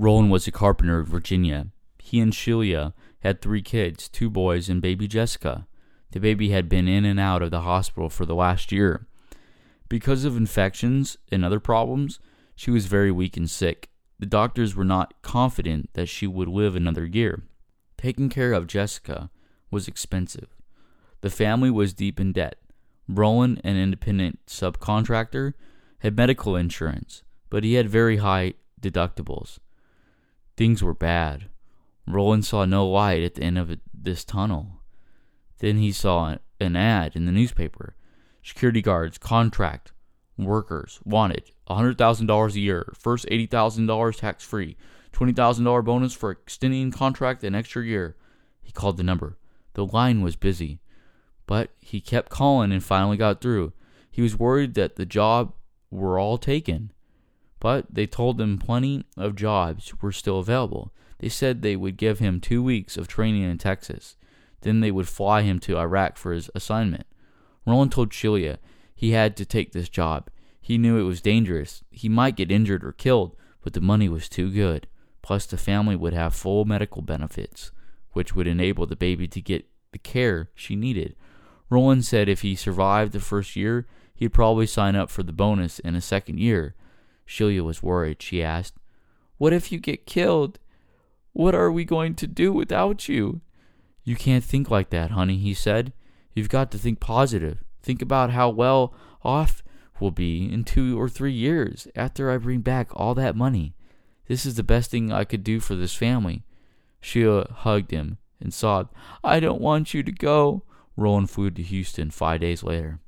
Roland was a carpenter in Virginia. He and Sheila had three kids, two boys and baby Jessica. The baby had been in and out of the hospital for the last year. Because of infections and other problems, she was very weak and sick. The doctors were not confident that she would live another year. Taking care of Jessica was expensive. The family was deep in debt. Roland, an independent subcontractor, had medical insurance, but he had very high deductibles. Things were bad. Roland saw no light at the end of this tunnel. Then he saw an ad in the newspaper. Security guards, contract workers wanted $100,000 a year, first $80,000 tax free, $20,000 bonus for extending contract an extra year. He called the number. The line was busy, but he kept calling and finally got through. He was worried that the job were all taken, but they told him plenty of jobs were still available. They said they would give him two weeks of training in Texas. Then they would fly him to Iraq for his assignment. Roland told Sheila he had to take this job. He knew it was dangerous. He might get injured or killed, but the money was too good. Plus, the family would have full medical benefits, which would enable the baby to get the care she needed. Roland said if he survived the first year, he'd probably sign up for the bonus in a second year. Sheila was worried. She asked, What if you get killed? What are we going to do without you? You can't think like that, honey, he said. You've got to think positive. Think about how well off we'll be in two or three years after I bring back all that money. This is the best thing I could do for this family. Sheila hugged him and sobbed, I don't want you to go. Roland flew to Houston five days later.